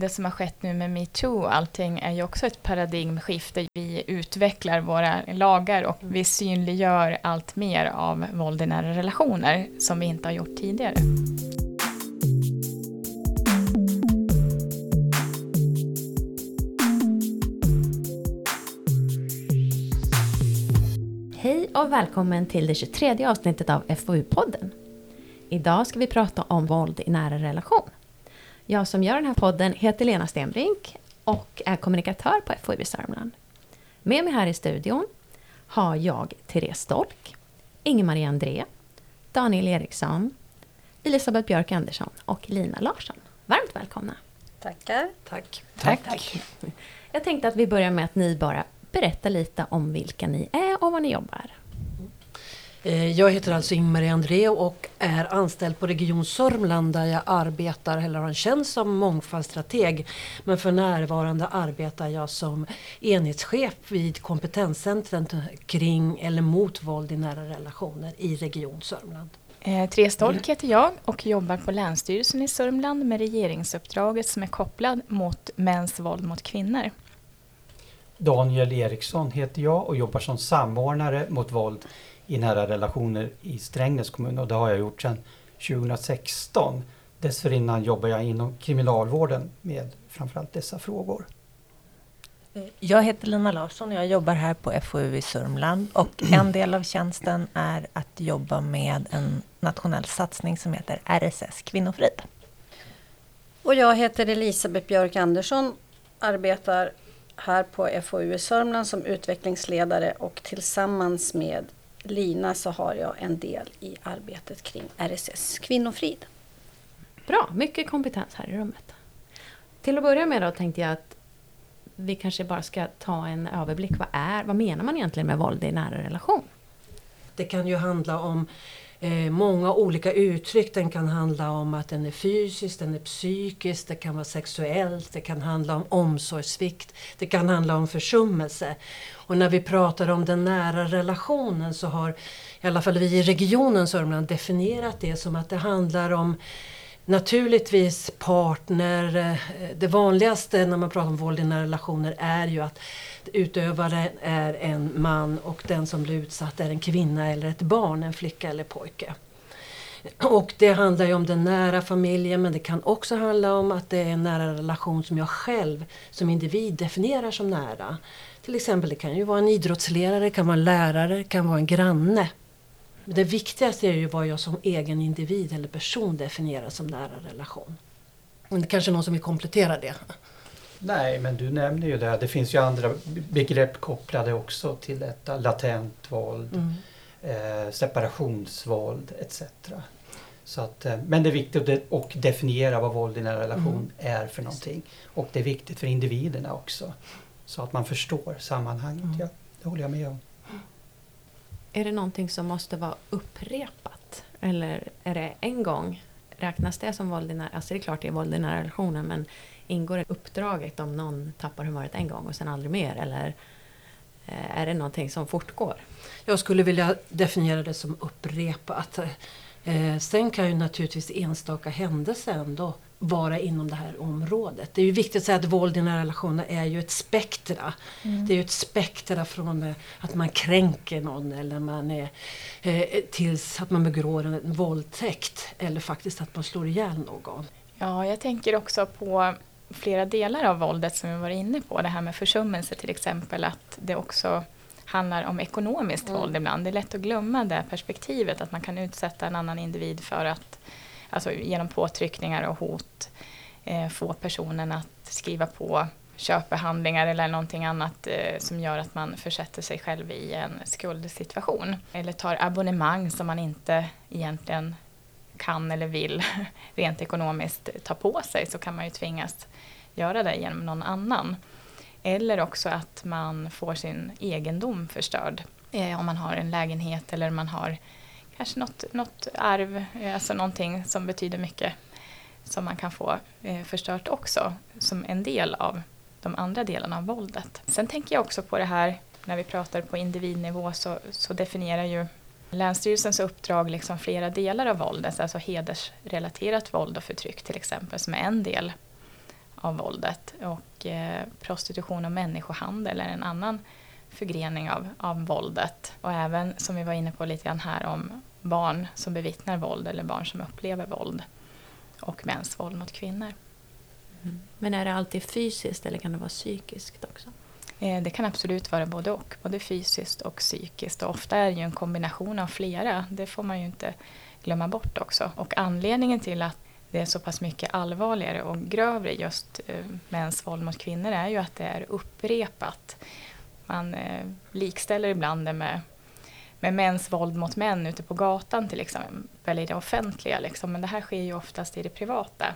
Det som har skett nu med metoo och allting är ju också ett paradigmskifte. Vi utvecklar våra lagar och vi synliggör allt mer av våld i nära relationer som vi inte har gjort tidigare. Hej och välkommen till det 23 avsnittet av FoU-podden. Idag ska vi prata om våld i nära relation. Jag som gör den här podden heter Lena Stenbrink och är kommunikatör på FoU Sörmland. Med mig här i studion har jag Therese Stolk, Inge-Marie André, Daniel Eriksson, Elisabeth Björk Andersson och Lina Larsson. Varmt välkomna! Tackar! Tack! Tack. Tack. Jag tänkte att vi börjar med att ni bara berättar lite om vilka ni är och vad ni jobbar. Eh, jag heter alltså Ingmarie André och är anställd på Region Sörmland där jag arbetar, eller har en tjänst som mångfaldsstrateg. Men för närvarande arbetar jag som enhetschef vid kompetenscentret kring eller mot våld i nära relationer i Region Sörmland. Eh, Therese Stolk heter jag och jobbar på Länsstyrelsen i Sörmland med regeringsuppdraget som är kopplad mot mäns våld mot kvinnor. Daniel Eriksson heter jag och jobbar som samordnare mot våld i nära relationer i Strängnäs kommun och det har jag gjort sedan 2016. Dessförinnan jobbar jag inom kriminalvården med framförallt dessa frågor. Jag heter Lina Larsson och jag jobbar här på FoU i Sörmland och en del av tjänsten är att jobba med en nationell satsning som heter RSS Kvinnofrid. Och jag heter Elisabeth Björk Andersson, arbetar här på FoU i Sörmland som utvecklingsledare och tillsammans med Lina så har jag en del i arbetet kring RSS Kvinnofrid. Bra, mycket kompetens här i rummet. Till att börja med då tänkte jag att vi kanske bara ska ta en överblick. Vad, är, vad menar man egentligen med våld i nära relation? Det kan ju handla om eh, många olika uttryck. Den kan handla om att den är fysisk, den är psykisk, det kan vara sexuellt, det kan handla om omsorgssvikt, det kan handla om försummelse. Och när vi pratar om den nära relationen så har i alla fall vi i regionen Sörmland definierat det som att det handlar om Naturligtvis partner. Eh, det vanligaste när man pratar om våld i nära relationer är ju att utövaren är en man och den som blir utsatt är en kvinna eller ett barn, en flicka eller pojke. Och det handlar ju om den nära familjen men det kan också handla om att det är en nära relation som jag själv som individ definierar som nära. Till exempel det kan ju vara en idrottsledare, det kan vara en lärare, det kan vara en granne. Men det viktigaste är ju vad jag som egen individ eller person definierar som nära relation. Och det kanske är någon som vill komplettera det. Nej, men du nämner ju det. Det finns ju andra begrepp kopplade också till detta. Latent våld, Mm. eh, separationsvåld etc. Så att, eh, men det är viktigt att definiera vad våld i nära relation är för någonting. Och det är viktigt för individerna också. Så att man förstår sammanhanget. Mm. Ja, det håller jag med om. Är det någonting som måste vara upprepat? Eller är det en gång? Räknas det som våld i nära... Alltså det är klart det är våld i nära relationer men ingår det i uppdraget om någon tappar humöret en gång och sen aldrig mer? Eller eh, är det någonting som fortgår? Jag skulle vilja definiera det som upprepat. Eh, sen kan ju naturligtvis enstaka händelser ändå vara inom det här området. Det är ju viktigt att säga att våld i nära relationer är ju ett spektra. Det är ju ett spektra från eh, att man kränker någon eller man är, eh, tills att man begår en våldtäkt eller faktiskt att man slår ihjäl någon. Ja, jag tänker också på flera delar av våldet som vi var inne på. Det här med försummelse till exempel, att det också handlar om ekonomiskt våld ibland. Det är lätt att glömma det perspektivet, att man kan utsätta en annan individ för att, alltså genom påtryckningar och hot, eh, få personen att skriva på köpehandlingar eller någonting annat eh, som gör att man försätter sig själv i en skuldsituation. Eller tar abonnemang som man inte egentligen kan eller vill rent ekonomiskt ta på sig så kan man ju tvingas göra det genom någon annan. Eller också att man får sin egendom förstörd. Eh, om man har en lägenhet eller man har kanske något, något arv, eh, alltså någonting som betyder mycket som man kan få eh, förstört också som en del av de andra delarna av våldet. Sen tänker jag också på det här när vi pratar på individnivå så, så definierar ju Länsstyrelsens uppdrag liksom flera delar av våldet, alltså hedersrelaterat våld och förtryck till exempel, som är en del av våldet. Och eh, prostitution och människohandel är en annan förgrening av, av våldet. Och även, som vi var inne på lite grann här, om barn som bevittnar våld eller barn som upplever våld och mäns våld mot kvinnor. Mm. Men är det alltid fysiskt eller kan det vara psykiskt också? Eh, det kan absolut vara både och, både fysiskt och psykiskt. Och ofta är det ju en kombination av flera, det får man ju inte glömma bort också. Och anledningen till att det är så pass mycket allvarligare och grövre just eh, mäns våld mot kvinnor är ju att det är upprepat. Man eh, likställer ibland det med, med mäns våld mot män ute på gatan till exempel, i det offentliga. Liksom. Men det här sker ju oftast i det privata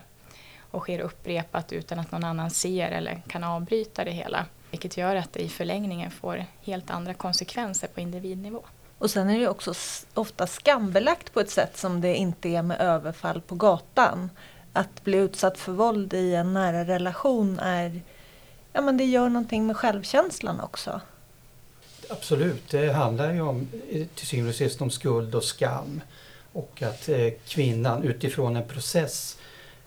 och sker upprepat utan att någon annan ser eller kan avbryta det hela. Vilket gör att det i förlängningen får helt andra konsekvenser på individnivå. Och sen är det också ofta skambelagt på ett sätt som det inte är med överfall på gatan. Att bli utsatt för våld i en nära relation är, ja men det gör någonting med självkänslan också. Absolut, det handlar ju om, till syvende och sist om skuld och skam. Och att eh, kvinnan utifrån en process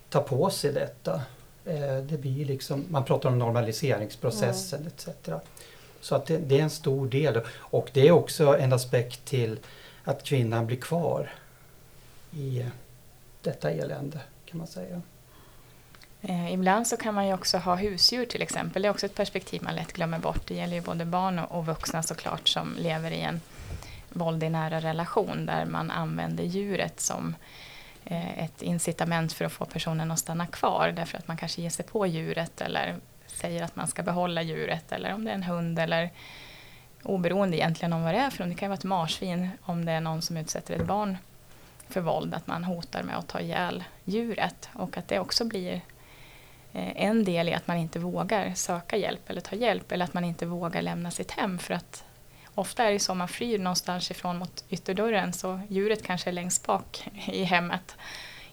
tar på sig detta. Eh, det blir liksom, man pratar om normaliseringsprocessen mm. etc. Så att det, det, är en stor del och det är också en aspekt till att kvinnan blir kvar i detta elände kan man säga. Eh, ibland så kan man ju också ha husdjur till exempel. Det är också ett perspektiv man lätt glömmer bort. Det gäller ju både barn och, och vuxna såklart som lever i en våld i nära relation där man använder djuret som eh, ett incitament för att få personen att stanna kvar därför att man kanske ger sig på djuret eller säger att man ska behålla djuret eller om det är en hund eller oberoende egentligen om vad det är för Det kan vara ett marsvin om det är någon som utsätter ett barn för våld, att man hotar med att ta ihjäl djuret och att det också blir eh, en del i att man inte vågar söka hjälp eller ta hjälp eller att man inte vågar lämna sitt hem för att ofta är det så man flyr någonstans ifrån mot ytterdörren så djuret kanske är längst bak i hemmet,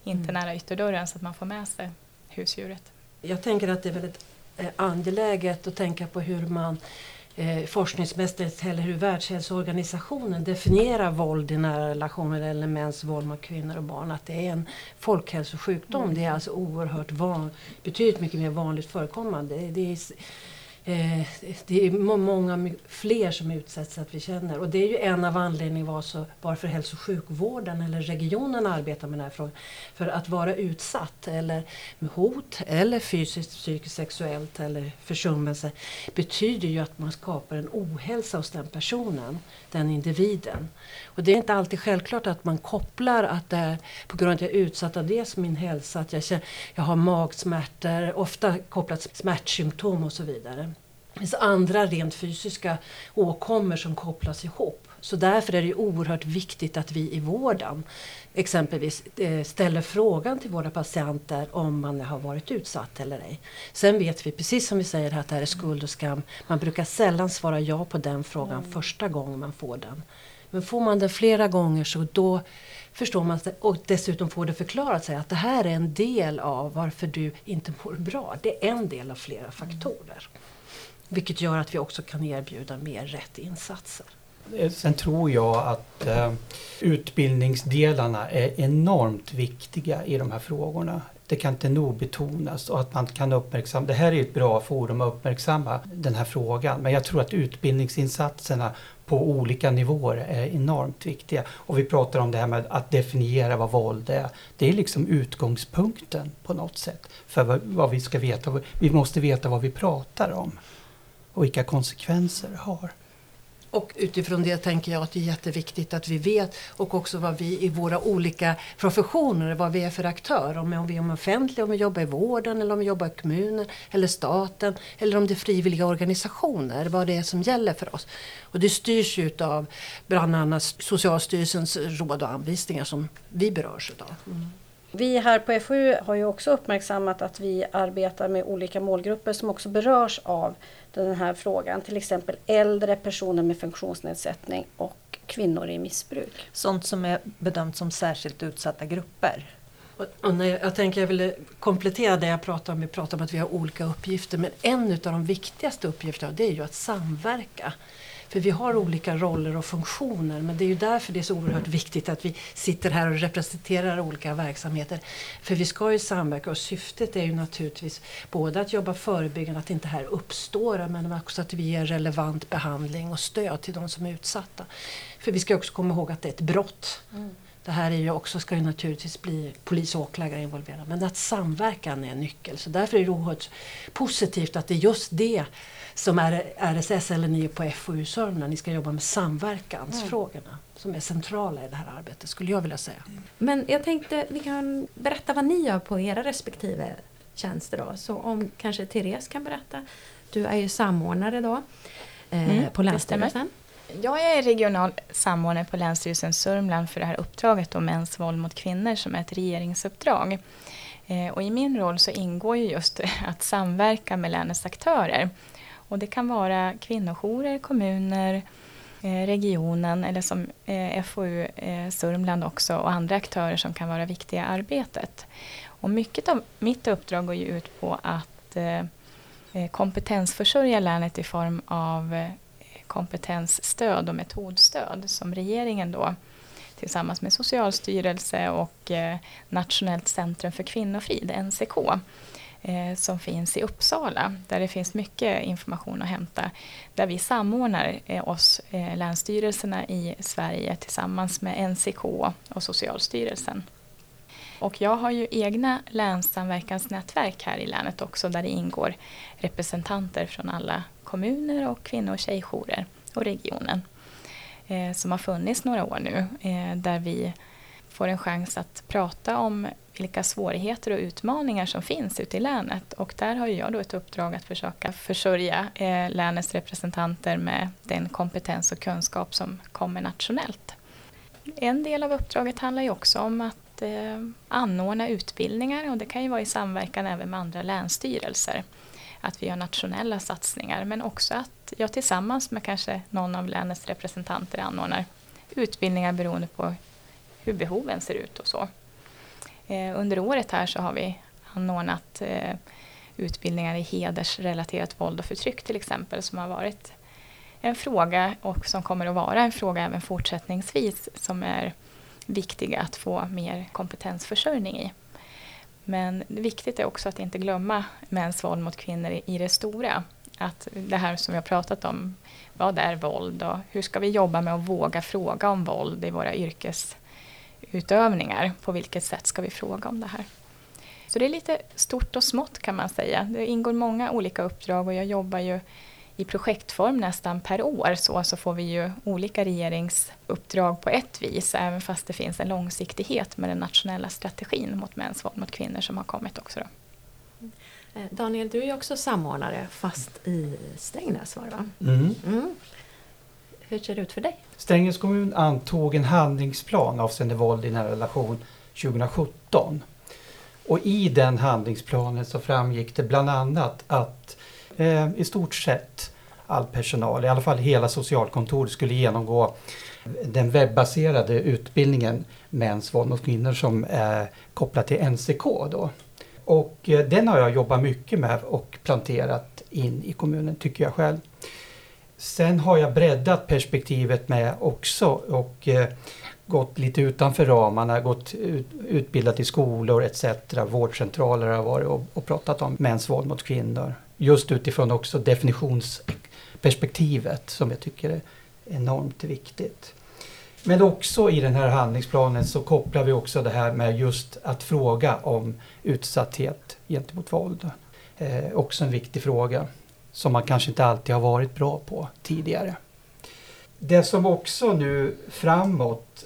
inte mm. nära ytterdörren så att man får med sig husdjuret. Jag tänker att det är väldigt angeläget att tänka på hur man eh, forskningsmässigt eller hur Världshälsoorganisationen definierar våld i nära relationer eller mäns våld mot kvinnor och barn. Att det är en folkhälsosjukdom. Mm. Det är alltså oerhört van, betydligt mycket mer vanligt förekommande. Det är, Eh, det är många fler som utsätts att vi känner. Och det är ju en av anledningarna varför hälso och sjukvården eller regionen arbetar med den här frågan. För att vara utsatt eller med hot eller fysiskt, psykiskt, sexuellt eller försummelse betyder ju att man skapar en ohälsa hos den personen, den individen. Och det är inte alltid självklart att man kopplar att det är på grund av att jag är utsatt av det som min hälsa, att jag, känner, jag har magsmärtor, ofta kopplat till smärtsymptom och så vidare. Det finns andra rent fysiska åkommor som kopplas ihop. Så därför är det oerhört viktigt att vi i vården exempelvis eh, ställer frågan till våra patienter om man har varit utsatt eller ej. Sen vet vi, precis som vi säger, att det här är skuld och skam. Man brukar sällan svara ja på den frågan mm. första gången man får den. Men får man den flera gånger så då förstår man och dessutom får det förklarat sig att det här är en del av varför du inte mår bra. Det är en del av flera faktorer. Vilket gör att vi också kan erbjuda mer rätt insatser. Eh, sen tror jag att eh, utbildningsdelarna är enormt viktiga i de här frågorna. Det kan inte nog betonas och att man kan uppmärksamma, det här är ett bra forum att uppmärksamma den här frågan. Men jag tror att utbildningsinsatserna på olika nivåer är enormt viktiga. Och vi pratar om det här med att definiera vad våld är. Det är liksom utgångspunkten på något sätt för vad, vad vi ska veta. Vi måste veta vad vi pratar om och vilka konsekvenser det har. Och utifrån det tänker jag att det är jätteviktigt att vi vet och också vad vi i våra olika professioner, vad vi är för aktör. Om vi är offentliga, om vi jobbar i vården eller om vi jobbar i kommunen eller staten eller om det är frivilliga organisationer, vad det är som gäller för oss. Och det styrs ju av bland annat Socialstyrelsens råd och anvisningar som vi berörs utav. Mm. Vi här på FoU har ju också uppmärksammat att vi arbetar med olika målgrupper som också berörs av den här frågan. Till exempel äldre, personer med funktionsnedsättning och kvinnor i missbruk. Sånt som är bedömt som särskilt utsatta grupper. Och, när jag, jag tänker jag ville komplettera det jag pratade om. Vi pratade om att vi har olika uppgifter men en av de viktigaste uppgifterna det är ju att samverka. För vi har olika roller och funktioner men det är ju därför det är så oerhört viktigt att vi sitter här och representerar olika verksamheter. För vi ska ju samverka och syftet är ju naturligtvis både att jobba förebyggande, att inte här uppstår men också att vi ger relevant behandling och stöd till de som är utsatta. För vi ska också komma ihåg att det är ett brott. Mm. Det här är ju också, ska ju naturligtvis bli polis och åklagare involverade. Men att samverkan är en nyckel. Så därför är det oerhört positivt att det är just det som är RSS eller ni på FoU Sörmland, ni ska jobba med samverkansfrågorna mm. som är centrala i det här arbetet skulle jag vilja säga. Men jag tänkte vi kan berätta vad ni gör på era respektive tjänster då. Så om kanske Therese kan berätta. Du är ju samordnare då eh, mm, på Länsstyrelsen. Jag är regional samordnare på Länsstyrelsen Sörmland för det här uppdraget om mäns våld mot kvinnor som är ett regeringsuppdrag. Eh, och I min roll så ingår ju just att samverka med länets aktörer. Och det kan vara kvinnojourer, kommuner, eh, regionen eller som eh, FoU Sörmland också och andra aktörer som kan vara viktiga i arbetet. Och mycket av mitt uppdrag går ju ut på att kompetensförsörja länet i form av kompetensstöd och metodstöd som regeringen då tillsammans med Socialstyrelse och eh, Nationellt centrum för kvinnofrid, NCK, eh, som finns i Uppsala, där det finns mycket information att hämta. Där vi samordnar eh, oss, länsstyrelserna i Sverige tillsammans med NCK och Socialstyrelsen. Och jag har ju egna länssamverkansnätverk här i länet också där det ingår representanter från alla kommuner och kvinno och tjejjourer och regionen eh, som har funnits några år nu eh, där vi får en chans att prata om vilka svårigheter och utmaningar som finns ute i länet. Och där har jag då ett uppdrag att försöka försörja eh, länets representanter med den kompetens och kunskap som kommer nationellt. En del av uppdraget handlar ju också om att eh, anordna utbildningar och det kan ju vara i samverkan även med andra länsstyrelser att vi gör nationella satsningar men också att jag tillsammans med kanske någon av länets representanter anordnar utbildningar beroende på hur behoven ser ut och så. Eh, under året här så har vi anordnat eh, utbildningar i hedersrelaterat våld och förtryck till exempel som har varit en fråga och som kommer att vara en fråga även fortsättningsvis som är viktiga att få mer kompetensförsörjning i. Men viktigt är också att inte glömma mäns våld mot kvinnor i det stora. Att det här som vi har pratat om, vad är våld och hur ska vi jobba med att våga fråga om våld i våra yrkesutövningar? På vilket sätt ska vi fråga om det här? Så det är lite stort och smått kan man säga. Det ingår många olika uppdrag och jag jobbar ju i projektform nästan per år så, så får vi ju olika regeringsuppdrag på ett vis även fast det finns en långsiktighet med den nationella strategin mot mäns våld mot kvinnor som har kommit också. Då. Eh, Daniel, du är ju också samordnare fast i Strängnäs var det va? Mm. Mm. Hur ser det ut för dig? Strängnäs kommun antog en handlingsplan avseende våld i nära relation 2017. Och i den handlingsplanen så framgick det bland annat att eh, i stort sett all personal, i alla fall hela socialkontoret, skulle genomgå den webbaserade utbildningen Mäns våld mot kvinnor som är kopplad till NCK. Då. Och eh, den har jag jobbat mycket med och planterat in i kommunen, tycker jag själv. Sen har jag breddat perspektivet med också och eh, gått lite utanför ramarna, gått utbildat i skolor etc. Vårdcentraler har varit och pratat om mäns våld mot kvinnor just utifrån också definitionsperspektivet som jag tycker är enormt viktigt. Men också i den här handlingsplanen så kopplar vi också det här med just att fråga om utsatthet gentemot våld. Eh, också en viktig fråga som man kanske inte alltid har varit bra på tidigare. Det som också nu framåt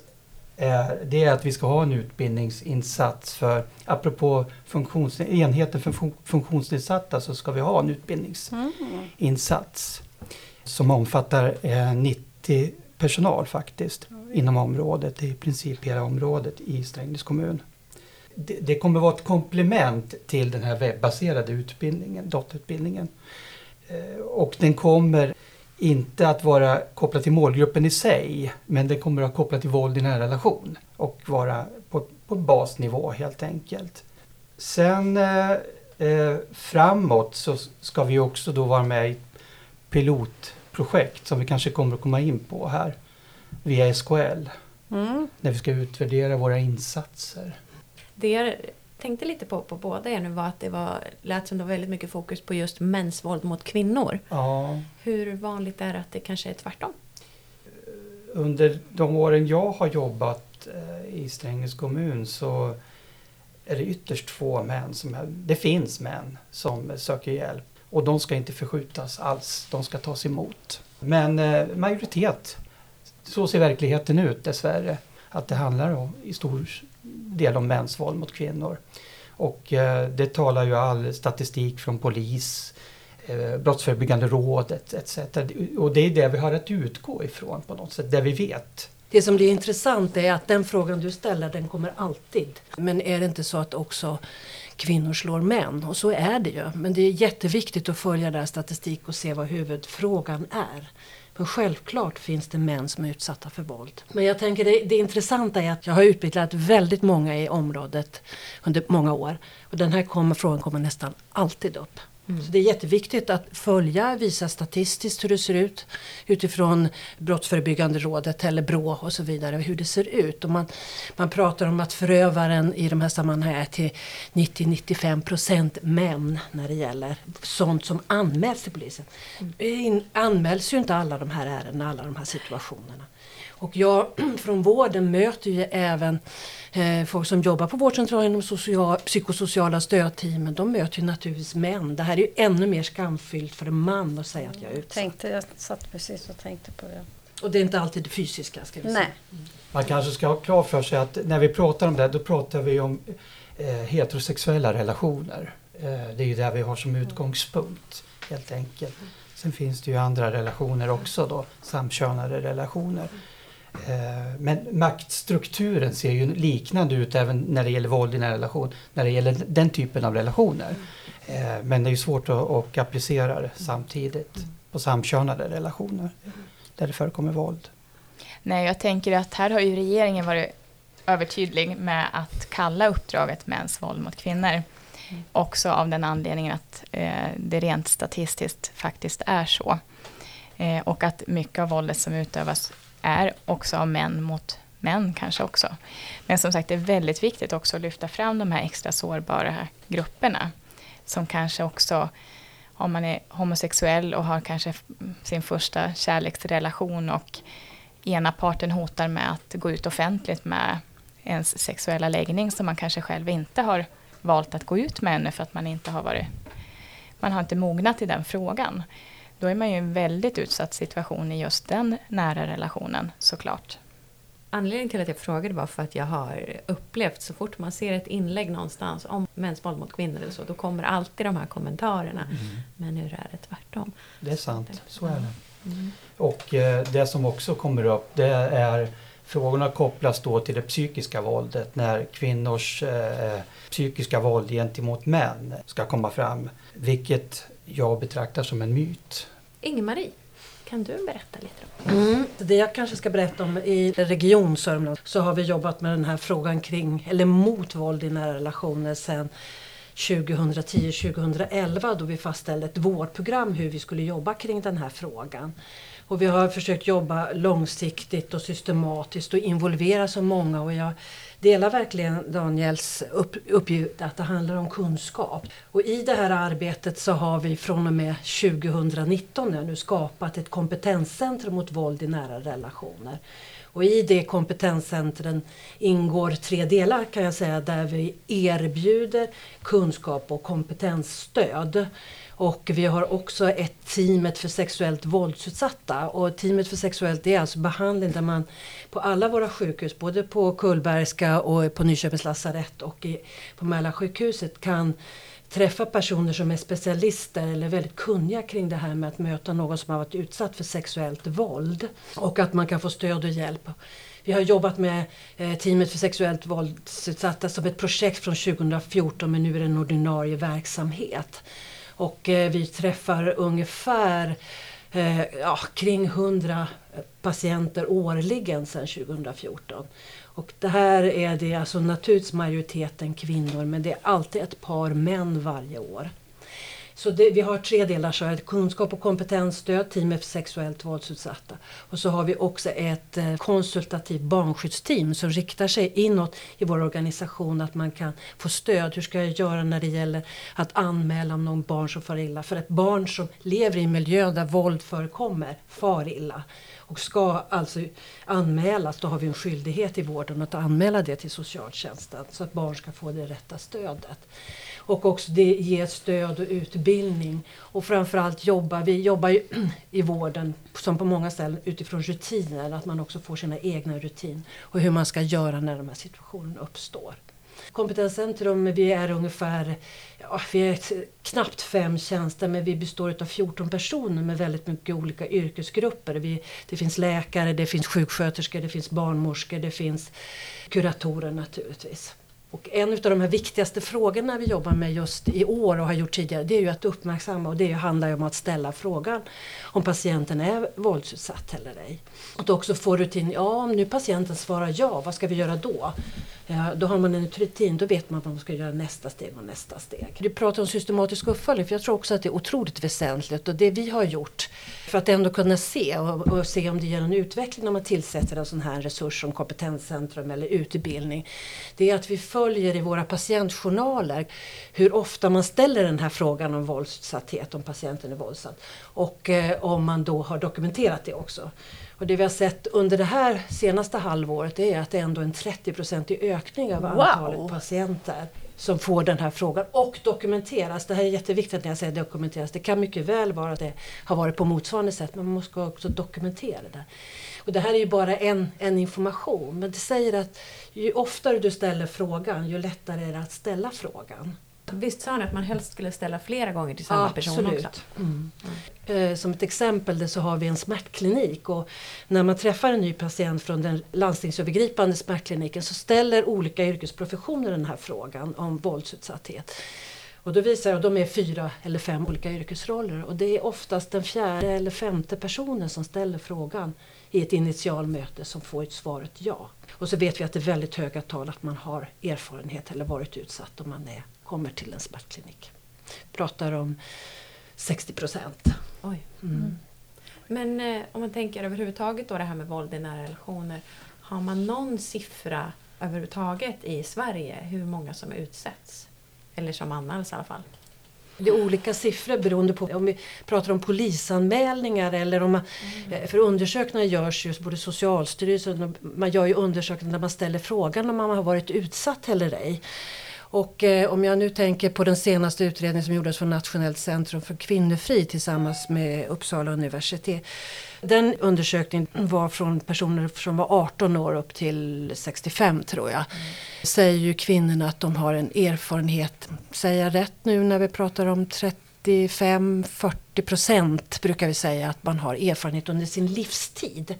det är att vi ska ha en utbildningsinsats för, apropå funktions, enheten för funktionsnedsatta så ska vi ha en utbildningsinsats mm. som omfattar eh, 90 personal faktiskt inom området, i princip hela området i Strängnäs kommun. Det, det kommer vara ett komplement till den här webbaserade utbildningen, datautbildningen. Eh, och den kommer inte att vara kopplad till målgruppen i sig, men det kommer att vara kopplat till våld i nära relation och vara på, på basnivå helt enkelt. Sen eh, eh, framåt så ska vi också då vara med i pilotprojekt som vi kanske kommer att komma in på här via SKL. Mm. När vi ska utvärdera våra insatser. Det tänkte lite på på båda er nu var att det var, lät som det var väldigt mycket fokus på just mäns våld mot kvinnor. Ja, Hur vanligt är det att det kanske är tvärtom? under de åren jag har jobbat eh, i Strängnäs kommun så är det ytterst få män som... Det finns män som söker hjälp och de ska inte förskjutas alls. De ska tas emot. Men eh, majoritet, så ser verkligheten ut dessvärre. Att det handlar om, i stor del om mäns våld mot kvinnor. Och eh, det talar ju all statistik från polis, eh, Brottsförebyggande rådet etc. Och det är det vi har att utgå ifrån på något sätt, det vi vet. Det som blir intressant är att den frågan du ställer den kommer alltid. Men är det inte så att också kvinnor slår män? Och så är det ju. Men det är jätteviktigt att följa den statistik och se vad huvudfrågan är. Men självklart finns det män som är utsatta för våld. Men jag tänker det, det intressanta är att jag har utbildat väldigt många i området under många år. Och den här kommer, frågan kommer nästan alltid upp. Så det är jätteviktigt att följa, visa statistiskt hur det ser ut utifrån Brottsförebyggande rådet eller BRÅ och så vidare, hur det ser ut. Och man, man pratar om att förövaren i de här sammanhangen är till 90-95 procent män när det gäller sånt som anmäls till polisen. Det in- anmäls ju inte alla de här ärendena, alla de här situationerna. Och jag från vården möter ju även eh, folk som jobbar på vårdcentralen inom social, psykosociala stödteamen. De möter ju naturligtvis män. Det här är ju ännu mer skamfyllt för en man att säga att jag är utsatt. Tänkte, jag satt precis och tänkte på det. Och det är inte alltid det fysiska ska vi säga. Nej. Man kanske ska ha klart för sig att när vi pratar om det, då pratar vi om eh, heterosexuella relationer. Eh, det är ju det vi har som utgångspunkt helt enkelt. Sen finns det ju andra relationer också då, samkönade relationer. Eh, men maktstrukturen ser ju liknande ut även när det gäller våld i nära relation, när det gäller den typen av relationer. Eh, men det är ju svårt att, att applicera det samtidigt på samkönade relationer där det förekommer våld. Nej, jag tänker att här har ju regeringen varit övertydlig med att kalla uppdraget mäns våld mot kvinnor. Också av den anledningen att eh, det rent statistiskt faktiskt är så. Och att mycket av våldet som utövas är också av män mot män kanske också. Men som sagt, det är väldigt viktigt också att lyfta fram de här extra sårbara grupperna. Som kanske också, om man är homosexuell och har kanske sin första kärleksrelation och ena parten hotar med att gå ut offentligt med ens sexuella läggning som man kanske själv inte har valt att gå ut med ännu för att man inte har varit man har inte mognat i den frågan. Då är man ju i en väldigt utsatt situation i just den nära relationen såklart. Anledningen till att jag frågade var för att jag har upplevt så fort man ser ett inlägg någonstans om mäns våld mot kvinnor eller så, då kommer alltid de här kommentarerna. Men hur är det tvärtom? Det är sant, så är det. Mm. Och eh, det som också kommer upp det är frågorna kopplas då till det psykiska våldet när kvinnors eh, psykiska våld gentemot män ska komma fram. Vilket jag betraktar som en myt. Inge-Marie, kan du berätta lite om Mm. Det jag kanske ska berätta om i Region Sörmland så har vi jobbat med den här frågan kring, eller mot våld i nära relationer sedan 2010-2011 då vi fastställde ett vårdprogram hur vi skulle jobba kring den här frågan. Och vi har försökt jobba långsiktigt och systematiskt och involvera så många och jag delar verkligen Daniels upp, uppgift att det handlar om kunskap. Och i det här arbetet så har vi från och med 2019 nu skapat ett kompetenscentrum mot våld i nära relationer. Och i det kompetenscentren ingår tre delar kan jag säga där vi erbjuder kunskap och kompetensstöd. Och vi har också ett teamet för sexuellt våldsutsatta. Och teamet för sexuellt det är alltså behandling där man på alla våra sjukhus, både på Kullbergska och på Nyköpings lasarett och i, på Mälarsjukhuset kan träffa personer som är specialister eller väldigt kunniga kring det här med att möta någon som har varit utsatt för sexuellt våld. Och att man kan få stöd och hjälp. Vi har jobbat med eh, teamet för sexuellt våldsutsatta som ett projekt från 2014 men nu är det en ordinarie verksamhet. Och eh, vi träffar ungefär eh, ja, kring 100 patienter årligen sedan 2014. Och det här är det alltså naturligtvis majoriteten kvinnor men det är alltid ett par män varje år. Så det, vi har tre delar, så här, kunskap och kompetensstöd, teamet för sexuellt våldsutsatta. Och så har vi också ett eh, konsultativt barnskyddsteam som riktar sig inåt i vår organisation att man kan få stöd. Hur ska jag göra när det gäller att anmäla om någon barn som far illa? För ett barn som lever i en miljö där våld förekommer far illa och ska alltså anmälas, då har vi en skyldighet i vården att anmäla det till socialtjänsten så att barn ska få det rätta stödet. Och också det ger stöd och utbildning. Och framförallt jobbar vi jobbar ju i vården som på många ställen utifrån rutiner, att man också får sina egna rutiner och hur man ska göra när de här situationerna uppstår. Kompetenscentrum, vi är ungefär ja, vi är knappt fem tjänster men vi består av 14 personer med väldigt mycket olika yrkesgrupper. Vi, det finns läkare, det finns sjuksköterskor, det finns barnmorskor, det finns kuratorer naturligtvis. Och en av de här viktigaste frågorna vi jobbar med just i år och har gjort tidigare det är ju att uppmärksamma och det handlar ju om att ställa frågan om patienten är våldsutsatt eller ej. Att också få rutin, ja om nu patienten svarar ja, vad ska vi göra då? Ja, då har man en rutin, då vet man vad man ska göra nästa steg och nästa steg. Du pratar om systematisk uppföljning, för jag tror också att det är otroligt väsentligt och det vi har gjort för att ändå kunna se och, och se om det ger en utveckling när man tillsätter en sån här resurs som kompetenscentrum eller utbildning. Det är att vi följer i våra patientjournaler hur ofta man ställer den här frågan om våldsutsatthet, om patienten är våldsam. Och eh, om man då har dokumenterat det också. Och det vi har sett under det här senaste halvåret är att det är ändå en 30-procentig ökning av Wow. antalet patienter som får den här frågan och dokumenteras. Det här är jätteviktigt när jag säger dokumenteras. Det kan mycket väl vara att det har varit på motsvarande sätt men man måste också dokumentera det. Och det här är ju bara en, en information men det säger att ju oftare du ställer frågan ju lättare är det att ställa frågan. Visst sa ni att man helst skulle ställa flera gånger till samma person också? Mm. Eh, Som ett exempel där så har vi en smärtklinik och när man träffar en ny patient från den landstingsövergripande smärtkliniken så ställer olika yrkesprofessioner den här frågan om våldsutsatthet. Och då visar och de är fyra eller fem olika yrkesroller och det är oftast den fjärde eller femte personen som ställer frågan i ett initialmöte som får ett svaret ja. Och så vet vi att det är väldigt höga tal att man har erfarenhet eller varit utsatt om man är, kommer till en smärtklinik. Pratar om 60 procent. Oj. Mm. Men eh, om man tänker överhuvudtaget då det här med våld i nära relationer. Har man någon siffra överhuvudtaget i Sverige hur många som utsätts? Eller som anmäls i alla fall. Det är olika siffror beroende på om vi pratar om polisanmälningar eller om man, eh, För undersökningar görs ju, både Socialstyrelsen och man gör ju undersökningar där man ställer frågan om man har varit utsatt eller ej. Och eh, om jag nu tänker på den senaste utredningen som gjordes från Nationellt centrum för kvinnofrid tillsammans med Uppsala universitet. Den undersökningen var från personer som var 18 år upp till 65 tror jag. Säger ju kvinnorna att de har en erfarenhet, säger jag rätt nu när vi pratar om 35-40 procent brukar vi säga att man har erfarenhet under sin livstid.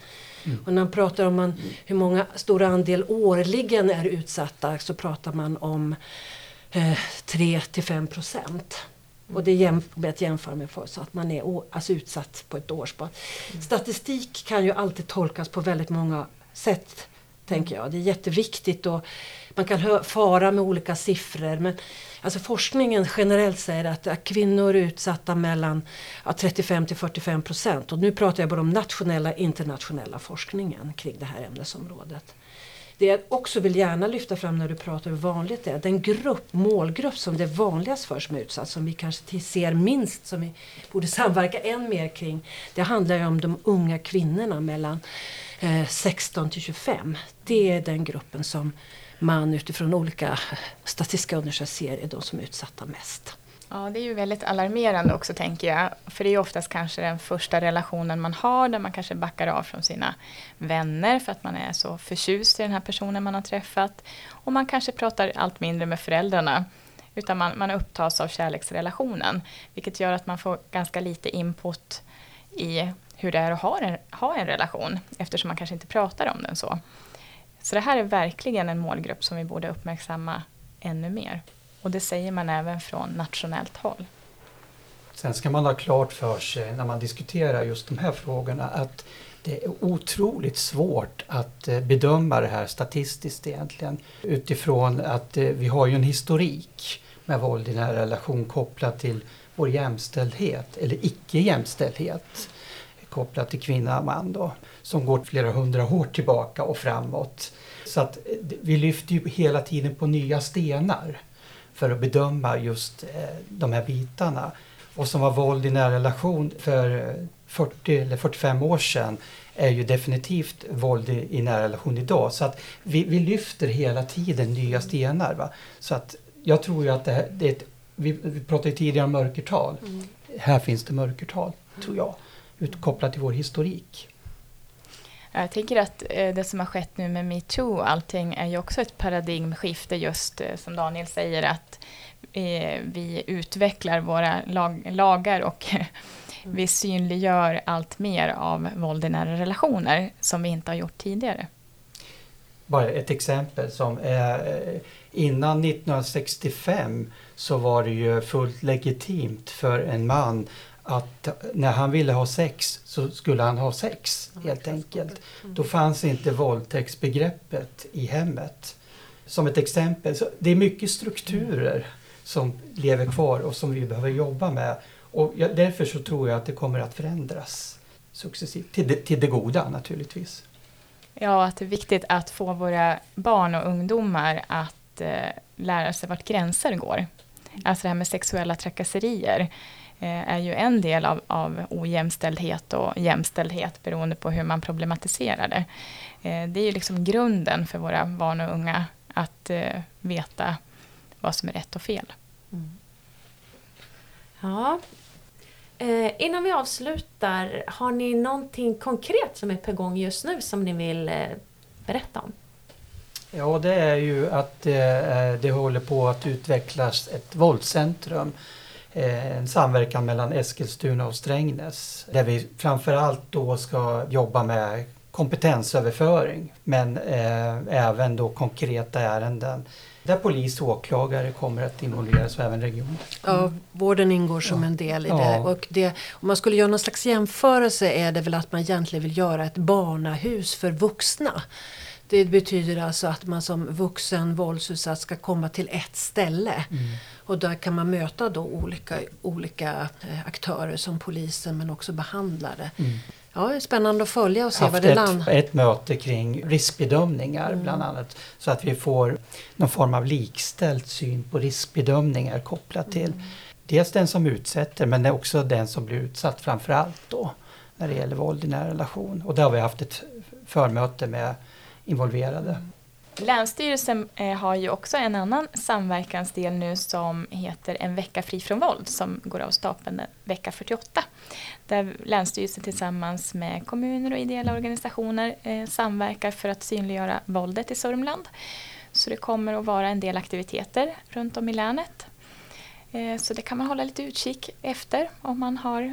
Och när man pratar om man, hur många stor andel årligen är utsatta så pratar man om eh, 3-5 procent. Och det är att jämföra med för, så att man är alltså utsatt på ett årsbas. Statistik kan ju alltid tolkas på väldigt många sätt, tänker jag. Det är jätteviktigt och man kan fara med olika siffror. Men alltså forskningen generellt säger att, att kvinnor är utsatta mellan ja, 35 till 45 procent. Och nu pratar jag bara om nationella internationella forskningen kring det här ämnesområdet. Det jag också vill gärna lyfta fram när du pratar om hur vanligt det är, den grupp, målgrupp som det är vanligast för som är utsatt, som vi kanske ser minst, som vi borde samverka än mer kring, det handlar ju om de unga kvinnorna mellan eh, 16 till 25. Det är den gruppen som man utifrån olika statistiska undersökningar ser är de som är utsatta mest. Ja, det är ju väldigt alarmerande också tänker jag. För det är ju oftast kanske den första relationen man har där man kanske backar av från sina vänner för att man är så förtjust i den här personen man har träffat. Och man kanske pratar allt mindre med föräldrarna. Utan man, man upptas av kärleksrelationen. Vilket gör att man får ganska lite input i hur det är att ha en, ha en relation. Eftersom man kanske inte pratar om den så. Så det här är verkligen en målgrupp som vi borde uppmärksamma ännu mer. Och det säger man även från nationellt håll. Sen ska man ha klart för sig när man diskuterar just de här frågorna att det är otroligt svårt att eh, bedöma det här statistiskt egentligen utifrån att eh, vi har ju en historik med våld i nära relation kopplat till vår jämställdhet eller icke jämställdhet kopplat till kvinna och man då, som går flera hundra år tillbaka och framåt. Så att eh, vi lyfter ju hela tiden på nya stenar för att bedöma just de här bitarna. Och som var våld i nära relation för 40 eller 45 år sedan är ju definitivt våld i, i nära relation idag. Så att vi, vi lyfter hela tiden nya stenar. Va? Så att jag tror ju att det, här, det är ett, vi, vi pratade tidigare om mörkertal. Mm. Här finns det mörkertal, tror jag, utkopplat till vår historik. Eh, jag tänker att eh, det som har skett nu med metoo och allting är ju också ett paradigmskifte just eh, som Daniel säger att vi utvecklar våra lag, lagar och vi synliggör allt mer av våld i nära relationer som vi inte har gjort tidigare. Bara ett exempel som är innan 1965 så var det ju fullt legitimt för en man att när han ville ha sex så skulle han ha sex helt enkelt. Då fanns inte våldtäktsbegreppet i hemmet. Som ett exempel, så det är mycket strukturer som lever kvar och som vi behöver jobba med och därför så tror jag att det kommer att förändras successivt, till det, till det goda naturligtvis. Ja, att det är viktigt att få våra barn och ungdomar att eh, lära sig vart gränser går. Alltså det här med sexuella trakasserier är ju en del av, av ojämställdhet och jämställdhet beroende på hur man problematiserar det. Eh, det är ju liksom grunden för våra barn och unga att eh, veta vad som är rätt och fel. Mm. Ja. Eh, innan vi avslutar, har ni någonting konkret som är på gång just nu som ni vill eh, berätta om? Ja, det är ju att eh, det håller på att utvecklas ett våldscentrum. Eh, en samverkan mellan Eskilstuna och Strängnäs. Där vi framförallt då ska jobba med kompetensöverföring men eh, även då konkreta ärenden där polis och åklagare kommer att involveras och även regionen. Ja, vården ingår som ja. en del i det. Och det. Om man skulle göra någon slags jämförelse är det väl att man egentligen vill göra ett barnahus för vuxna. Det betyder alltså att man som vuxen våldsutsatt ska komma till ett ställe. Mm. Och där kan man möta då olika, olika eh, aktörer som polisen men också behandlare. Mm. Ja, det är spännande att följa och se haft vad det landar. ett, möte kring riskbedömningar mm. bland annat. Så att vi får någon form av likställd syn på riskbedömningar kopplat till mm. dels den som utsätter men också den som blir utsatt framför allt då när det gäller våld i nära relation. Och där har vi haft ett förmöte med involverade. Länsstyrelsen eh, har ju också en annan samverkansdel nu som heter En vecka fri från våld som går av stapeln vecka 48. Där Länsstyrelsen tillsammans med kommuner och ideella organisationer eh, samverkar för att synliggöra våldet i Sörmland. Så det kommer att vara en del aktiviteter runt om i länet. Eh, så det kan man hålla lite utkik efter om man har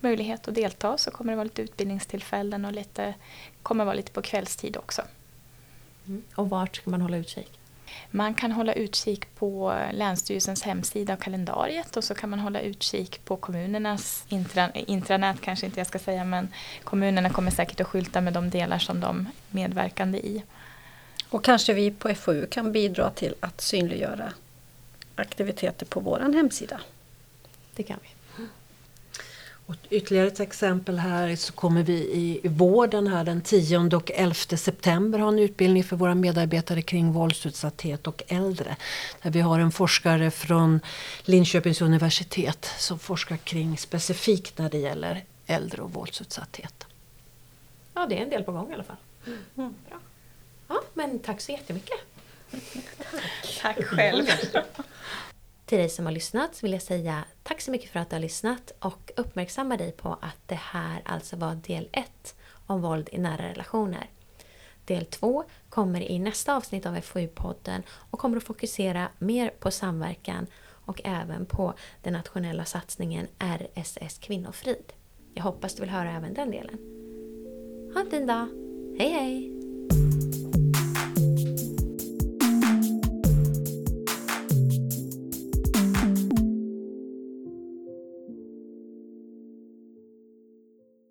möjlighet att delta så kommer det vara lite utbildningstillfällen och lite, kommer vara lite på kvällstid också. Mm. Och vart ska man hålla utkik? Man kan hålla utkik på Länsstyrelsens hemsida och kalendariet och så kan man hålla utkik på kommunernas intra, intranät kanske inte jag ska säga men kommunerna kommer säkert att skylta med de delar som de är medverkande i. Och kanske vi på FoU kan bidra till att synliggöra aktiviteter på vår hemsida. Det kan vi. Och ytterligare ett exempel här så kommer vi i vården här den 10 och 11 september ha en utbildning för våra medarbetare kring våldsutsatthet och äldre. Där vi har en forskare från Linköpings universitet som forskar kring specifikt när det gäller äldre och våldsutsatthet. Ja, det är en del på gång i alla fall. Mm. Bra. Ja, men tack så jättemycket. tack själv. Till dig som har lyssnat vill jag säga tack så mycket för att du har lyssnat och uppmärksamma dig på att det här alltså var del 1 om våld i nära relationer. Del 2 kommer i nästa avsnitt av FoU-podden och kommer att fokusera mer på samverkan och även på den nationella satsningen RSS Kvinnofrid. Jag hoppas du vill höra även den delen. Ha en fin dag! Hej hej!